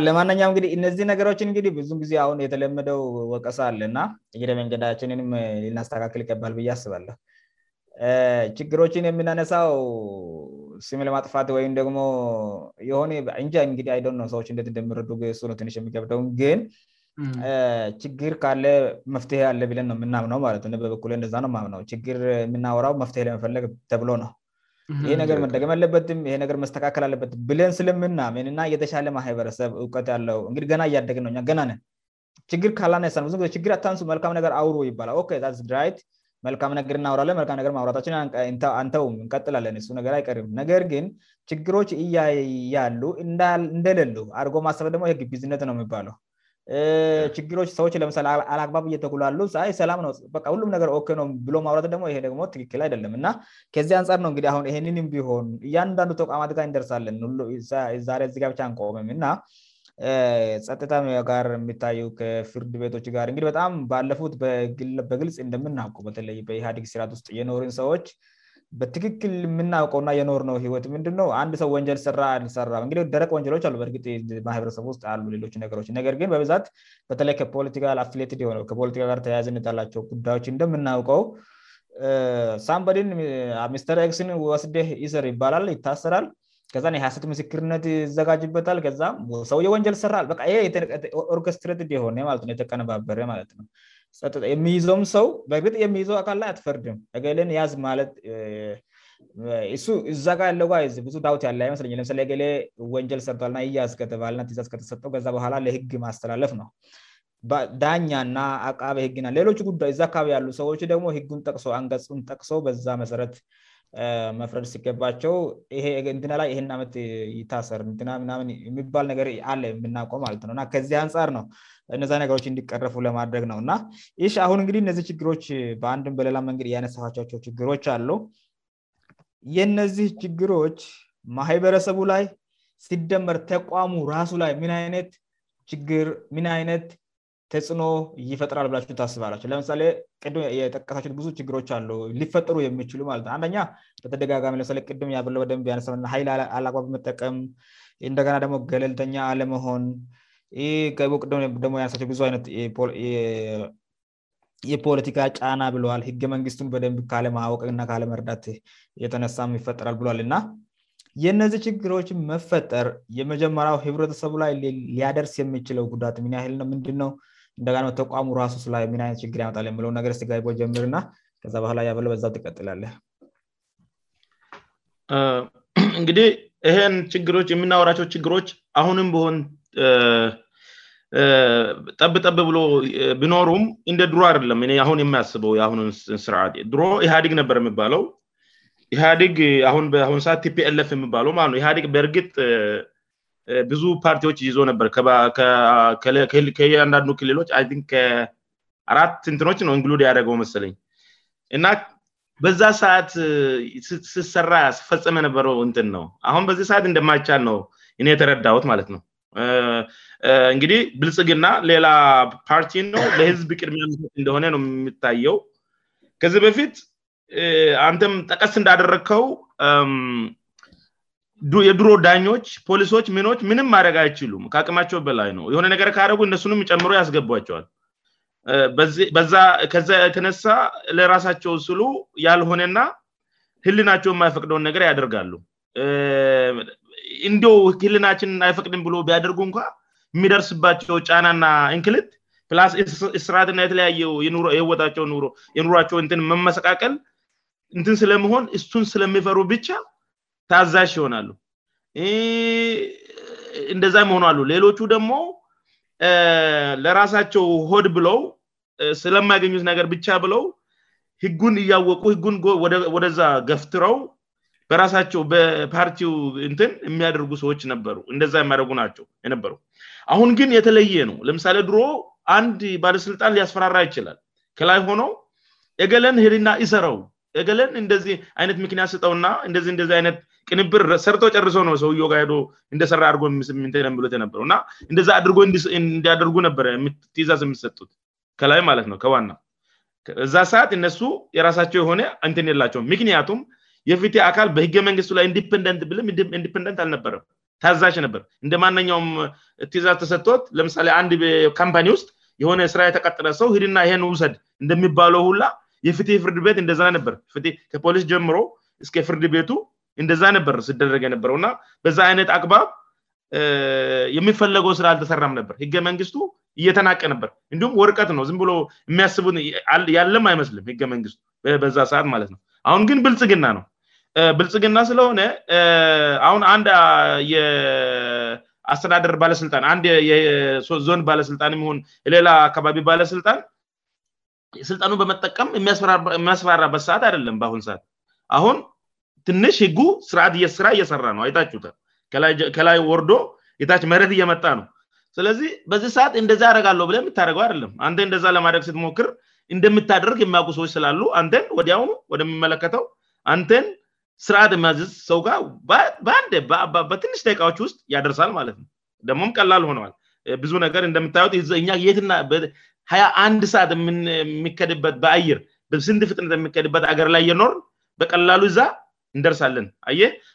ለማነኛው ንግዲህ እነዚህ ነገሮችን እንግዲህ ብዙ ጊዜ ሁን የተለመደው ወቀሰ አለእና ግደ መንገዳችንን ሊናስተካክል ይቀባል ብዬአስባለሁ ችግሮችን የምናነሳው ስም ለማጥፋት ወይም ደግሞ የሆ በእንጃህ አይደ ነው ሰዎች ንደት እንደሚረዱ ሽ የሚገብደው ግን ችግር ካለ መፍትሄ አለ ብለንውየምናምነው ማለ ነበበእን ው ችግር የምናወራው መፍት ለመፈለግ ተብሎ ነው ይሄ ነገር መደገም ያለበትም ይሄ ነገር መስተካከል አለበት ብለን ስለምናምንና እየተሻለ ማህበረሰብ እውቀት ያለው እግዲህ ገና እያደገ ነገና ነ ችግር ካላና ሳነ ብዙ ጊዜችግ ንሱ መልካም ነገር አውሮ ይባላል ድራይት መልካም ነገር እናራለን ምነገ ማራቸንአንተውም እንቀጥላለን ነገር አይቀርም ነገር ግን ችግሮች እያያሉ እንደለሉ አድርጎ ማተፈ ደግሞ ግ ቢዝነት ነው የሚባለው ችግሮች ሰዎች ለምሳሌ አልግባብ እየተጉላሉ ሰላም ነውሁሉም ነገር ኦኬ ብሎ ማውራት ደግሞ ይደሞ ትክክል አይደለምእና ከዚህ አንጻር ነው እዲአሁን ይሄንን ቢሆን እያንዳንዱ ተቋማት ጋር እንደርሳለን ዛሬ ዚጋቻ አንቆምም እና ጸጥታ ጋር የሚታዩ ከፍርድ ቤቶች ጋር እንዲህበጣም ባለፉት በግልጽ እንደምናውቀው በተለይ በኢህአዲግ ስርት ውስጥ የኖርን ሰዎች በትክክል የምናውቀውና የኖር ነው ህወት ምንድነው አንድ ሰው ወንጀል ስራ አልሰራእን ደረቅ ወንጀሎች አበግ ማህበረሰብስጥ አ ሌች ነገሮች ነገር ግን በብዛት በተለይ ከፖለቲካ ፍሌትፖለቲካር ተያያዘነላቸው ጉዳዮች እንደምናውቀው ሳምበድን ሚስር ክስን ወስደህ ይስር ይባላል ይታሰራል ከዛ የህያሰት ምስክርነት ያዘጋጅበታል ከም ሰው የወንጀል ሰራኦርኬስትሬት የሆነ ነ የተቀነባበር ማለት ነው የሚይዘውም ሰው በ የሚይዘው አካል ላይ አትፈርድም ገሌን ያዝ ማለት እዛቃ ያለ ብዙ ዳውት ያለ ይመስለኛል ምስ ገሌ ወንጀል ሰርቷልና እያስ ከተባልና ዛዝ ከተሰጠው ከዛ በኋላ ለህግ ማስተላለፍ ነው ዳኛና አቃበ ህግና ሌሎች ዛ አካባቢ ያሉ ሰዎች ደግሞ ህግን ቅ አንገጽን ጠቅሶ በዛ መሰረት መፍረድ ሲገባቸው እንላይ ይህን ዓመት ይታሰር ም የሚባል ነገር አለ የምናውቀ ማለት ነውእና ከዚህ አንጻር ነው እነዛ ነገሮች እንዲቀረፉ ለማድረግ ነውእና ይ አሁን እንግዲህ እነዚህ ችግሮች በአንድ በሌላ መንገድ ያነሳፋቸው ችግሮች አሉ የነዚህ ችግሮች ማህበረሰቡ ላይ ሲደመር ተቋሙ ራሱ ላይ ምን አይነት ችግር ምን አይነት ተጽዕኖ ይፈጥራል ብላቸው ታስባላቸው ለምሳሌ የጠቀሳቸ ብዙ ችግሮች አሉ ሊፈጥሩ የሚችሉ ማለት ነውአንደ በተደጋጋሚ ለምሌ ቅም ያ በደብ ያ ሀይል አላአባ መጠቀም እንደገና ደግሞ ገለልተኛ አለመሆንቅግ ያነሳቸው ብዙ ይነት የፖለቲካ ጫና ብለል ህገ መንግስቱን በደብ ከለማወቅና ለመርዳት እየተነሳም ይፈጠራል ብል እና የነዚህ ችግሮች መፈጠር የመጀመሪያው ህብረተሰቡ ላይ ሊያደርስ የሚችለው ጉዳት ንያልነው ምንድን ነው እንደና በተቋሙ ራሱስላ የሚንአይነት ችግር ያመጣል የለው ነገር ስጋቦ ጀምርና ከዛ ባህላ ያለ በዛ ትቀጥላለ እንግዲህ ይህን ግ የሚናወራቸው ችግሮች አሁንም በሆን ጠብ ጠብ ብሎ ቢኖሩም እንደ ድሮ አደለም አሁን የሚያስበው የአሁስር ድሮ ኢህአዲግ ነበር የሚባለው ግ ሁን ሰት ቲፒፍ የሚባለው ማለት ነው ግ በእርግጥ ብዙ ፓርቲዎች ይዞ ነበር ከያንዳንዱ ክልሎች ን ከአራት እንትኖች ነው እንግሉድ ያደገው መስለኝ እና በዛ ሰዓት ስሰራ ስፈጸም የነበረው እንትን ነው አሁን በዚህ ሰዓት እንደማይቻል ነው እኔ የተረዳውት ማለት ነው እንግዲህ ብልጽግና ሌላ ፓርቲን ነው ለህዝብ ቅድሚያ እንደሆነ ው የምታየው ከዚህ በፊት አንተም ጠቀስ እንዳደረግከው የዱሮ ዳኞች ፖሊሶች ምኖች ምንም አድረግ አይችሉ ከአቅማቸው በትላይ ነው የሆነ ነገር ካአረጉ እነሱንም ጨምሮ ያስገቧቸዋል በዛ ከዛ የተነሳ ለራሳቸው ስሉ ያልሆነና ህልናቸው የማይፈቅደውን ነገር ያደርጋሉ እንዲ ህልናችን አይፈቅድም ብሎ ቢያደርጉ እንኳ የሚደርስባቸው ጫናና እንክልት ፕላስ ስርዓትና የተለያየው የህወቸውኑ የኑሯቸውትን መመሰቃቀል ንትን ስለመሆን እሱን ስለሚፈሩ ብቻ ታዛሽ ይሆናሉ እንደዛ መሆንሉ ሌሎቹ ደግሞ ለራሳቸው ሆድ ብለው ስለማያገኙት ነገር ብቻ ብለው ህጉን እያወቁ ህን ወደዛ ገፍትረው በራሳቸው በፓርቲው ትን የሚያደርጉ ሰዎች ሩ እንደ የሚያደርጉ ናቸው ነበሩ አሁን ግን የተለየ ነው ለምሳሌ ድሮ አንድ ባለስልጣን ሊያስፈራራ ይችላል ከላይ ሆኖው እገለን ሄድና ይሰረው ገለን እንደዚህ አይነት ምክንያት ስጠውእና እዚደዚ ይነት ቅንብር ሰርቶ ጨርሶ ነው ሰውዮጋሄዶ እንደሰራ አድርጎ ብነእና እንደዛ አድርጎእንዲያደርጉ ነበዛዝ የሚሰጡት ከላይማለት ነው ከዋና እዛ ሰዓት እነሱ የራሳቸው የሆነ አንተን የላቸው ምክንያቱም የፍትህ አካል በህገ መንግስቱ ላይ ኢንዲፐንደንት ብ ኢንዲንደት አነበም ታዛሽ ነበርእንደማነኛውም ቲዛዝ ተሰጥት ለምሳሌ አንድ ካምፓኒ ውስጥ የሆነ ስራ የተቃጥረ ሰው ሂድና ይሄን ውሰድ እንደሚባለው ሁላ የፍትህ ፍርድ ቤት እንደዛ ነበርከፖሊስ ጀምሮ እስ ፍርድ ቤቱ እንደዛ ነበር ስደረገ ነበረው እና በዛ አይነት አክባብ የሚፈለገው ስራ አልተሰራም ነበር ህገመንግስቱ እየተናቀ ነበር እንዲሁም ወርቀት ነው ም ብሎ የሚያስቡ ያለም አይመስልም ህገመንግስቱ በዛ ሰዓት ማለት ነው አሁን ግን ብልጽግና ነው ብልጽግና ስለሆነ አሁን አንድ የአስተዳደር ባለስልጣን ንድ ዞን ባለስልጣን የን የሌላ አካባቢ ባለስልጣን ስልጣኑ በመጠቀም የሚያስፈራራበት ሰዓት አይደለም በአሁን ሰዓት ትንሽ ህጉ ስርዓት እስራ እየሰራ ነው አይታች ከላይ ወርዶ ይታች መረት እየመጣ ነው ስለዚህ በዚህ ሰዓት እንደዛ ያደረጋለው ብለ የሚታደርገው አደለም አ እንደዛ ለማድደረግ ሲትሞክር እንደምታደርግ የሚያቁሰ ይስላሉ አንን ወዲያው ወደሚመለከተው አንተን ስርዓት የሚያዘዝ ሰው ጋ በንበትንሽ ደቃዎች ውስጥ ያደርሳል ማለትነው ደግሞም ቀላል ሆነዋል ብዙ ነገር እንደምታወት እሀያ አንድ ሰዓት የሚከድበት በአይር በስንድ ፍጥነት የሚከድበት አገር ላይ እየኖር በቀላሉ እዛ እንደርሳለን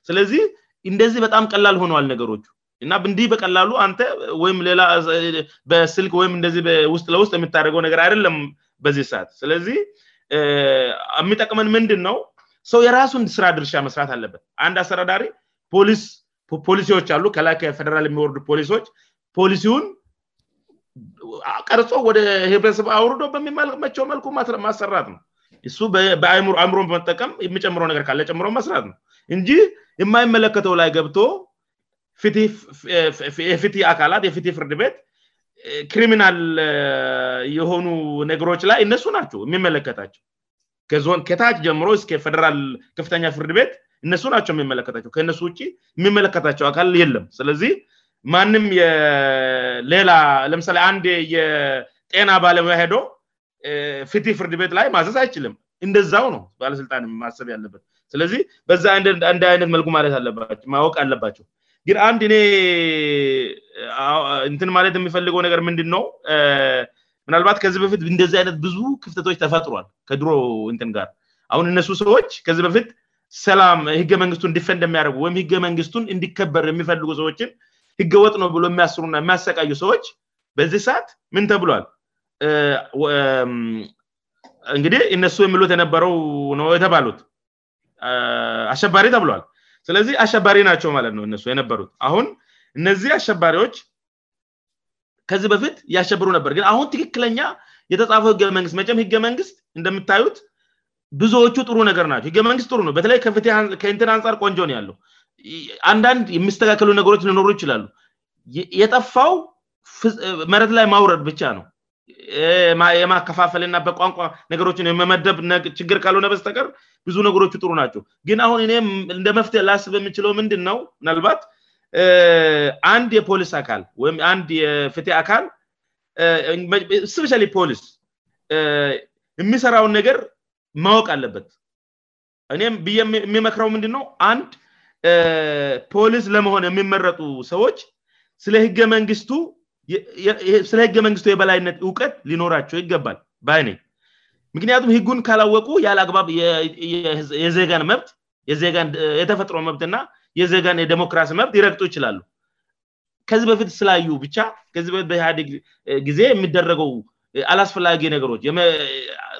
ስለዚህ እንደዚህ በጣም ቀላል ሆነዋል ነገሮች እናእንዲህ በቀላሉ አንተ ወይም ሌላበስልክ ወይም እንደዚህ ውስጥ ለውስጥ የሚታደረገው ነገር አይደለም በዚህ ሰዓት ስለዚህ የሚጠቅመን ምንድንነው ሰው የራሱን ስራ ድርሻ መስራት አለበት አንድ አስተራዳሪ ፖፖሊሲዎች አሉ ከላይ ከፌደራል የሚወርዱ ፖሊሶች ፖሊሲውን ቀርጾ ወደ ህብረተሰብ አውርዶ በሚልመቸው መልኩ ማሰራት ነው እሱ በአይምሮን በመጠቀም የሚጨምረው ነገር ካለ ጨምረ መስራት ነው እንጂ የማይመለከተው ላይ ገብቶ የፍት አካላት የፍት ፍርድ ቤት ክሪሚናል የሆኑ ነገሮች ላይ እነሱ ናቸው የሚመለከታቸው ከዞን ከታች ጀምሮ እስከ ፌራል ከፍተኛ ፍርድ ቤት እነሱ ናቸው የሚመለከታቸው ከነሱ ውጭ የሚመለከታቸው አካል የለም ስለዚህ ማንም ሌላ ለምሳሌ አንድ የጤና ባለሙያሄዶ ፍትህ ፍርድ ቤት ላይ ማዘስ አይችልም እንደዛው ነው ባለስልጣን ማሰብ ያለበት ስለዚህ በዛ እንደ አይነት ኩማወቅ አለባቸው ግን አንድ ኔእንትን ማለት የሚፈልገው ነገር ምንድነው ምናልባት ከዚህ በፊት እንደዚህ አይነት ብዙ ክፍተቶች ተፈጥሯል ከድሮ እንትን ጋር አሁን እነሱ ሰዎች ከዚህ በፊት ሰላም ህገ መንግስቱ እንድፈድ የሚያደርጉ ወይም ህገ መንግስቱን እንድከበር የሚፈልጉ ሰዎችን ህገወጥ ነው ብሎ የሚያስሩና የሚያሰቃዩ ሰዎች በዚህ ሰዓት ምን ተብሏል እንግዲህ እነሱ የሚሉት የነበረው ነው የተባሉት አሸባሪ ተብሏል ስለዚህ አሸባሪ ናቸው ማለት ነውነ የነበሩት አሁን እነዚህ አሸባሪዎች ከዚህ በፊት ያሸብሩ ነበር ግን አሁን ትክክለኛ የተጻፈው ህገ መንግስት መጨም ህገ መንግስት እንደምታዩት ብዙዎቹ ጥሩ ነገር ናቸው ህገመንግስት ጥሩ ነው በተለይ ከንትን አንፃር ቆንጆን ያለው አንዳንድ የሚስተካከሉ ነገሮች ልኖሩ ይችላሉ የጠፋው መረት ላይ ማውረድ ብቻ ነው የማከፋፈልና በቋንቋ ነገሮችን የመመደብችግር ካልሆነ በስተቀር ብዙ ነገሮቹ ጥሩ ናቸው ግን አሁን እም እንደ መፍትሄ ላስብ የሚችለው ምንድንነው ምናልባት አንድ የፖሊስ አካል ወይምአንድ የፍት አካል ስፔ ፖሊስ የሚሰራውን ነገር ማወቅ አለበት እኔም ብዬ የሚመክራው ምንድነው አንድ ፖሊስ ለመሆን የሚመረጡ ሰዎች ስለ ህገመንግስቱ ስለ ህገ መንግስቱ የበላይነት እውቀት ሊኖራቸው ይገባል በአይነኝ ምክንያቱም ህጉን ካላወቁ ያለአግባብ የዜን መብት ን የተፈጥሮ መብትና የዜገን የዴሞክራሲ መብት ይረግጡ ይችላሉ ከዚህ በፊት ስላዩ ብቻ ከዚህ በፊት በግ ጊዜ የሚደረገው አላስፈላጊ ነገሮች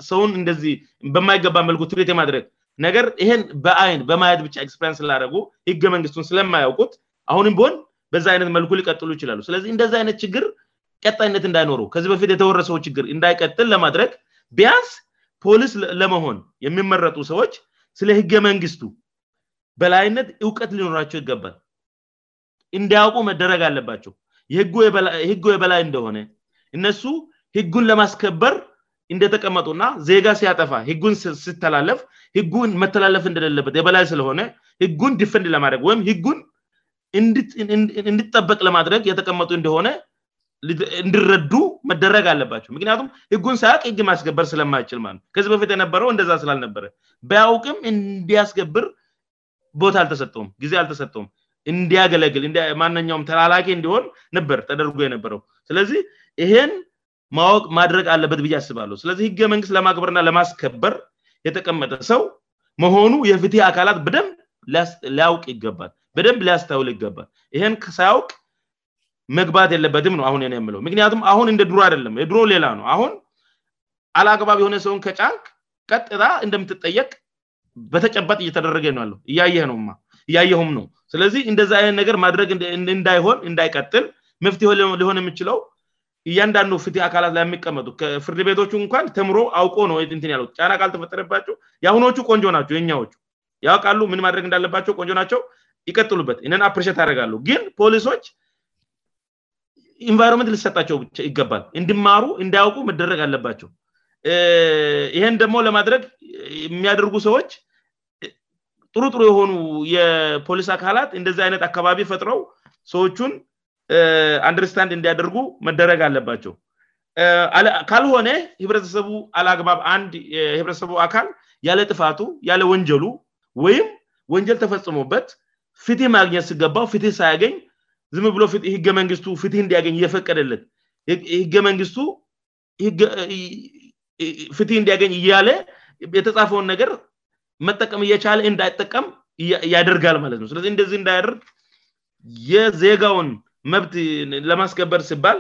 ሰውን እንደዚህ በማይገባ መልኩ ትት ማድረግ ነገር ይህን በአይን በማየት ብቻ ክስፕሬንስ ስላደረጉ ህገ መንግስቱን ስለማያውቁት አሁንም ሆን በዛ አይነት መልኩ ሊቀጥሉ ይችላሉ ስለዚህ እንደዚ አይነት ችግር ቀጣይነት እንዳይኖሩ ከዚህ በፊት የተወረሰው ችግር እንዳይቀጥል ለማድረግ ቢያስ ፖሊስ ለመሆን የሚመረጡ ሰዎች ስለ ህገ መንግስቱ በላይነት እውቀት ሊኖራቸው ይገባል እንዳያውቁ መደረግ አለባቸው ህጉ የበላይ እንደሆነ እነሱ ህጉን ለማስከበር እንደተቀመጡእና ዜጋ ሲያጠፋ ህጉን ስተላለፍ ህጉን መተላለፍ እንደሌለበት የበላይ ስለሆነ ጉን ድፈንድ ለማድረግወይምን እንድጠበቅ ለማድረግ የተቀመጡ እንደሆነ እንድረዱ መደረግ አለባቸው ምክንያቱም ህጉን ሳያቅ ህግ ማያስገበር ስለማይችል ማለ ከዚህ በፊት የነበረው እንደዛ ስላልነበረ በያውቅም እንዲያስገብር ቦታ አልተሰም ጊዜ አልተሰጦም እንዲያገለግል ማነኛውም ተላላ እንዲሆን ነበር ተደርጎ የነበረው ስለዚህ ይህን ማወቅ ማድረግ አለበት ብዬ ያስባለ ስለዚህ ህገ መንግስት ለማክበርእና ለማስከበር የተቀመጠ ሰው መሆኑ የፍትህ አካላት በደንብ ሊያውቅ ይገባል በደንብ ሊያስተውል ይገባል ይህን ሳያውቅ መግባት የለበትም ነ አሁን የምለው ምክንያቱም አሁን እንደ ድሮ አደለም ድሮ ሌላ ነው አሁን አልአግባብ የሆነ ሰውን ከጫንክ ቀጥታ እንደምትጠየቅ በተጨባት እየተደረገ ውለእውእያየሁም ነው ስለዚህ እንደዚ አይነት ነገር ማድረግእንዳይሆን እንዳይቀጥል መፍት ሊሆን የምችለው እያንዳንዱ ፍትህ አካላት ላሚቀመጡ ከፍርድ ቤቶች እንኳን ተምሮ አውቆ ነውትን ያሉ ጫና ካል ተፈጠረባቸው የአሁኖቹ ቆንጆ ናቸው የኛዎቹ ያውቃሉ ምን ማድረግ እንዳለባቸው ቆንጆ ናቸው ይቀጥሉበት ነን አፕሬት ያርጋሉ ግን ፖሊሶች ኢንቫይሮመንት ልሰጣቸው ይገባል እንድማሩ እንዳያውቁ መደረግ አለባቸው ይህን ደግሞ ለማድረግ የሚያደርጉ ሰዎች ጥሩጥሩ የሆኑ የፖሊስ አካላት እንደዚህ አይነት አካባቢ ፈጥረው ሰዎቹን አንደርስታንድ እንዲያደርጉ መደረግ አለባቸው ካልሆነ ህብረተሰቡ አላአግባብ አንድ ህብረተሰቡ አካል ያለጥፋቱ ያለወንጀሉ ወይም ወንጀል ተፈጽሞበት ፍትህ ማግኘት ስገባው ፍትህ ሳያገኝ ዝም ብሎ ህገ መንግስቱ ፍት እንዲያገኝ እየፈቀደለት ህገ መንግስቱ ፍት እንዲያገኝ እያለ የተጻፈውን ነገር መጠቀም እየቻለ እንዳይጠቀም ያደርጋል ማለት ነው ስለዚህ እንደዚህ እንዳያደርግ የዜጋውን መብት ለማስከበር ሲባል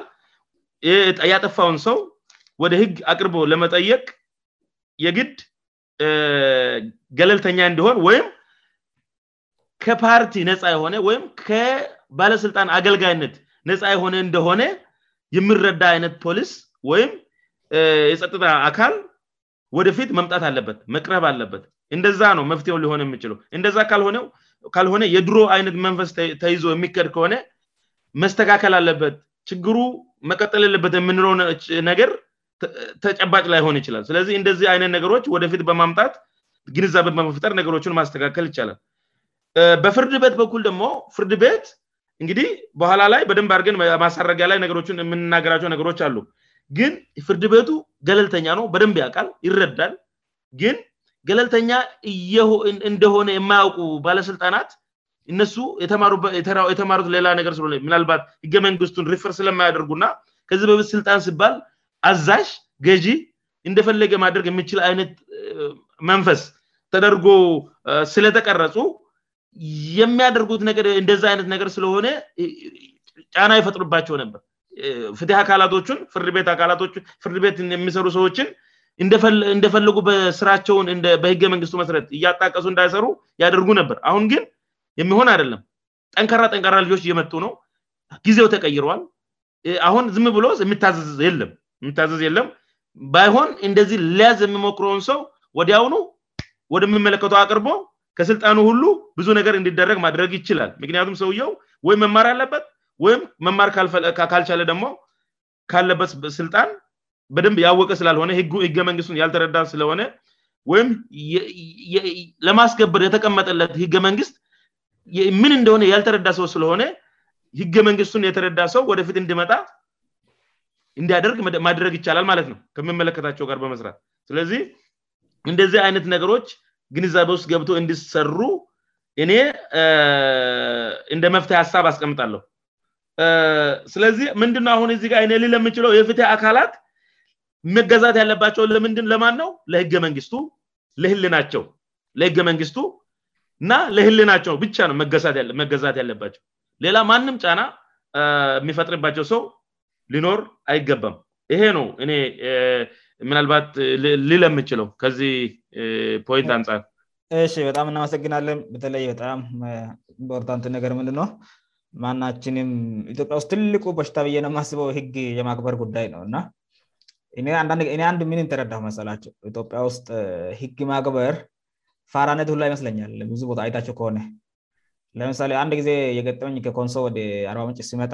ያጠፋውን ሰው ወደ ህግ አቅርቦ ለመጠየቅ የግድ ገለልተኛ እንዲሆን ወይም ከፓርቲ ነፃ የሆነ ወይም ከባለስልጣን አገልጋይነት ነፃ የሆነ እንደሆነ የሚረዳ አይነት ፖሊስ ወይም የጸጥታ አካል ወደፊት መምጣት አለበት መቅረብ አለበት እንደዛ ነው መፍትሄው ሊሆን የምችለው እንደዛ ካልሆነ የድሮ አይነት መንፈስ ተይዞ የሚቀድ ከሆነ መስተካከል አለበት ችግሩ መቀጠል የለበት የምንረው ነገር ተጨባጭ ላይ ሆን ይችላል ስለዚህ እንደዚህ አይነት ነገሮች ወደፊት በማምጣት ግንዛቤ በመፍጠር ነገሮችን ማስተካከል ይቻላል በፍርድ ቤት በኩል ደግሞ ፍርድ ቤት እንግዲህ በኋላ ላይ በደንብ አርገን ማሳረጊያ ላይ ነገሮችን የምንናገራቸው ነገሮች አሉ ግን ፍርድ ቤቱ ገለልተኛ ነው በደንብያቃል ይረዳል ግን ገለልተኛ እንደሆነ የማያውቁ ባለስልጣናት እነሱ የተማሩት ሌላ ነገር ስሆምናልባት ህገ መንግስቱን ሪፍር ስለማያደርጉ እና ከዚህ በት ስልጣን ሲባል አዛሽ ገዢ እንደፈለገ ማደረግ የምችል አይነት መንፈስ ተደርጎ ስለተቀረፁ የሚያደርጉት ነገእንደዛ አይነት ነገር ስለሆነ ጫና ይፈጥሩባቸው ነበር ፍትህ አካላቶቹን ፍፍርድ ቤትን የሚሰሩ ሰዎችን እንደፈልጉ በስራቸውን በህገመንግስቱ መስረት እያጣቀሱ እንዳይሰሩ ያደርጉ ነበር አሁን ግን የሚሆን አይደለም ጠንካራ ጠንካራ ልጆች እየመጡ ነው ጊዜው ተቀይረዋል አሁን ዝም ብሎስ የለምየሚታዘዝ የለም ባይሆን እንደዚህ ሊያዝ የሚሞክረውን ሰው ወዲያውኑ ወደሚመለከተ አቅርቦ ከስልጣኑ ሁሉ ብዙ ነገር እንድደረግ ማድረግ ይችላል ምክንያቱም ሰውየው ወይም መማር አለበት ወይም መማር ካልቻለ ደግሞ ካለበት ስልጣን በደንብ ያወቀ ስላልሆነ ህገ መንግስቱን ያልተረዳ ስለሆነ ወይም ለማስከበር የተቀመጠለት ህገመንግስት ምን እንደሆነ ያልተረዳ ሰው ስለሆነ ህገ መንግስቱን የተረዳ ሰው ወደፊት እንድመጣ እንዲያደርግ ማድረግ ይቻላል ማለት ነው ከሚመለከታቸው ጋር በመስራት ስለዚህ እንደዚህ አይነት ነገሮች ግንዛቤ ውስጥ ገብቶ እንዲሰሩ እኔ እንደ መፍትሄ ሀሳብ አስቀምጣለሁ ስለዚህ ምንድ አሁን እዚጋር ኔ ል ምችለው የፍትህ አካላት መገዛት ያለባቸው ለማን ነው ለህገ መንግስቱ ለህል ናቸው ለህገ መንግስቱ እና ለህል ናቸው ብቻ ነው መገዛት ያለባቸው ሌላ ማንም ጫና የሚፈጥርባቸው ሰው ሊኖር አይገባም ይሄ ነው እኔ ምናልባት ልለ ምችለው ከዚህ ፖይንት አንጻር በጣም እናመሰግናለን በተለይበጣም ኢምፖርታንት ነገር ምንድ ማናችንም ኢትዮጵያውስጥ ትልቁ በሽታ ብዬነ የማስበው ህግ የማክበር ጉዳይ ነውእና ንድምን ተረዳፍ መሰላቸው ኢትዮጵያ ውስጥ ህግ ማግበር ፋራነት ሁላ ይመስለኛልብአይታቸው ከሆነ ለምሳሌ አንድ ጊዜ የገጠመኝ ኮንሶወደ አባመጭ ሲመጣ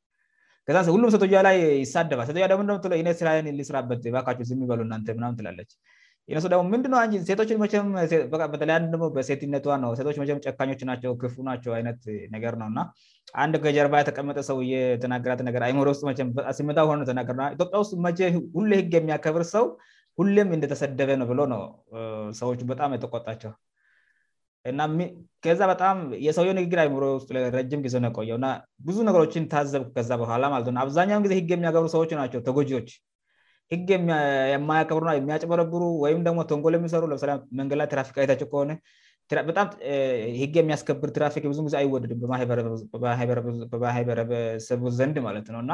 ከዛሁሉም ሴቶ ላይ ይሳደባል ሴቶ ሞ ስን ሊስራበት ባካውሚበሉእናትላለች ደግሞ ምንድ ሴቶች ምተለ በሴትነቷ ው ጨካኞች ናቸው ክፉ ናቸው አይነት ነገር ነውእና አንድ ገጀርባ የተቀመጠ ሰውየተናገራት ነጥሲመና ኢትዮጵያ ውጥ ሁ ህግ የሚያከብር ሰው ሁም እንደተሰደበ ነው ብሎ ነው ሰዎቹ በጣም የተቆጣቸው እናከዛ በጣም የሰው ንግግር አይምሮ ውስጥ ለረጅም ጊዜ ቆየውእና ብዙ ነገሮችን ታዘብ ከዛ በኋላ ለአብዛኛውን ጊዜ ህግ የሚያገብሩ ሰዎች ናቸው ተጎጂዎች ህግ የማያቀብሩ የሚያጭበረብሩ ወይም ደሞ ቶንጎል የሚሰሩ ለምሳ መንገድ ላይ ትራፊክ ታቸው ከሆነበጣም ህግ የሚያስከብር ትራፊክ ብ ጊዜ አይወደድም ሀይበረበ ሰቡ ዘንድ ማለት ነውእና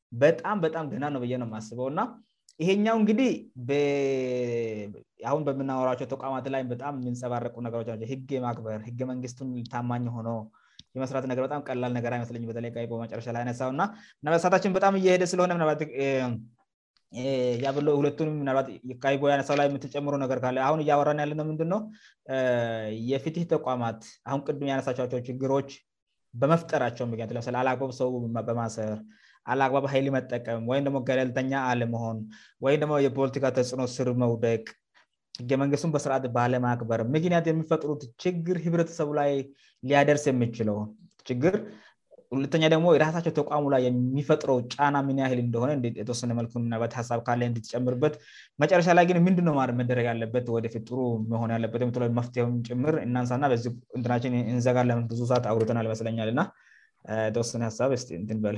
በጣምበጣም ገናነውውስበውና ይሄኛው እንግዲህ ሁበምናወሯቸው ተቋማት የንባረቁነ ማበርህመንግስቱን ታማኝ ሆኖ የመስራት ነገር በጣም ቀላል ነገር አይመስለ በይ ይቦ መጨረሻ ላይ አይነሳው እና ችን በጣም እየሄደ ስለሆነ ሁቱን ባ ቦ ነ ላ የምትጨምረ ነገር ካለ አሁን እያወራን ያለነው ምንድነው የፍትህ ተቋማት አሁን ቅም የያነሳው ችግሮች በመፍጠራቸው ምት ለ አልአባብ ሰው በማሰር አልአባብ ኃይል መጠቀም ወይም ደሞ ገለልተኛ አለመሆን ወይም ደሞ የፖለቲካ ተጽዕኖ ስር መውደቅ ህገመንግስቱን በስርዓት ባለማክበር ምክንያት የሚፈጥሩት ችግር ህብረተሰቡ ላይ ሊያደርስ የምችለው ችግር ሁለተኛ ደግሞ የራሳቸው ተቋሙ ላይ የሚፈጥረው ጫና ሚንያህል እንደሆነ የተወሰነ መልኩናሳብ ካ ንድትጨምርበት መጨረሻ ላይ ግን ምንድ መደረግ ያለበት ወደፊጥሩ ሆን ያለበት መፍት ጭምር እናንና ህናችን ዘጋር ለብዙ ሰት አርተናል ይመስለኛል እና የተወሰነ ሳብበለ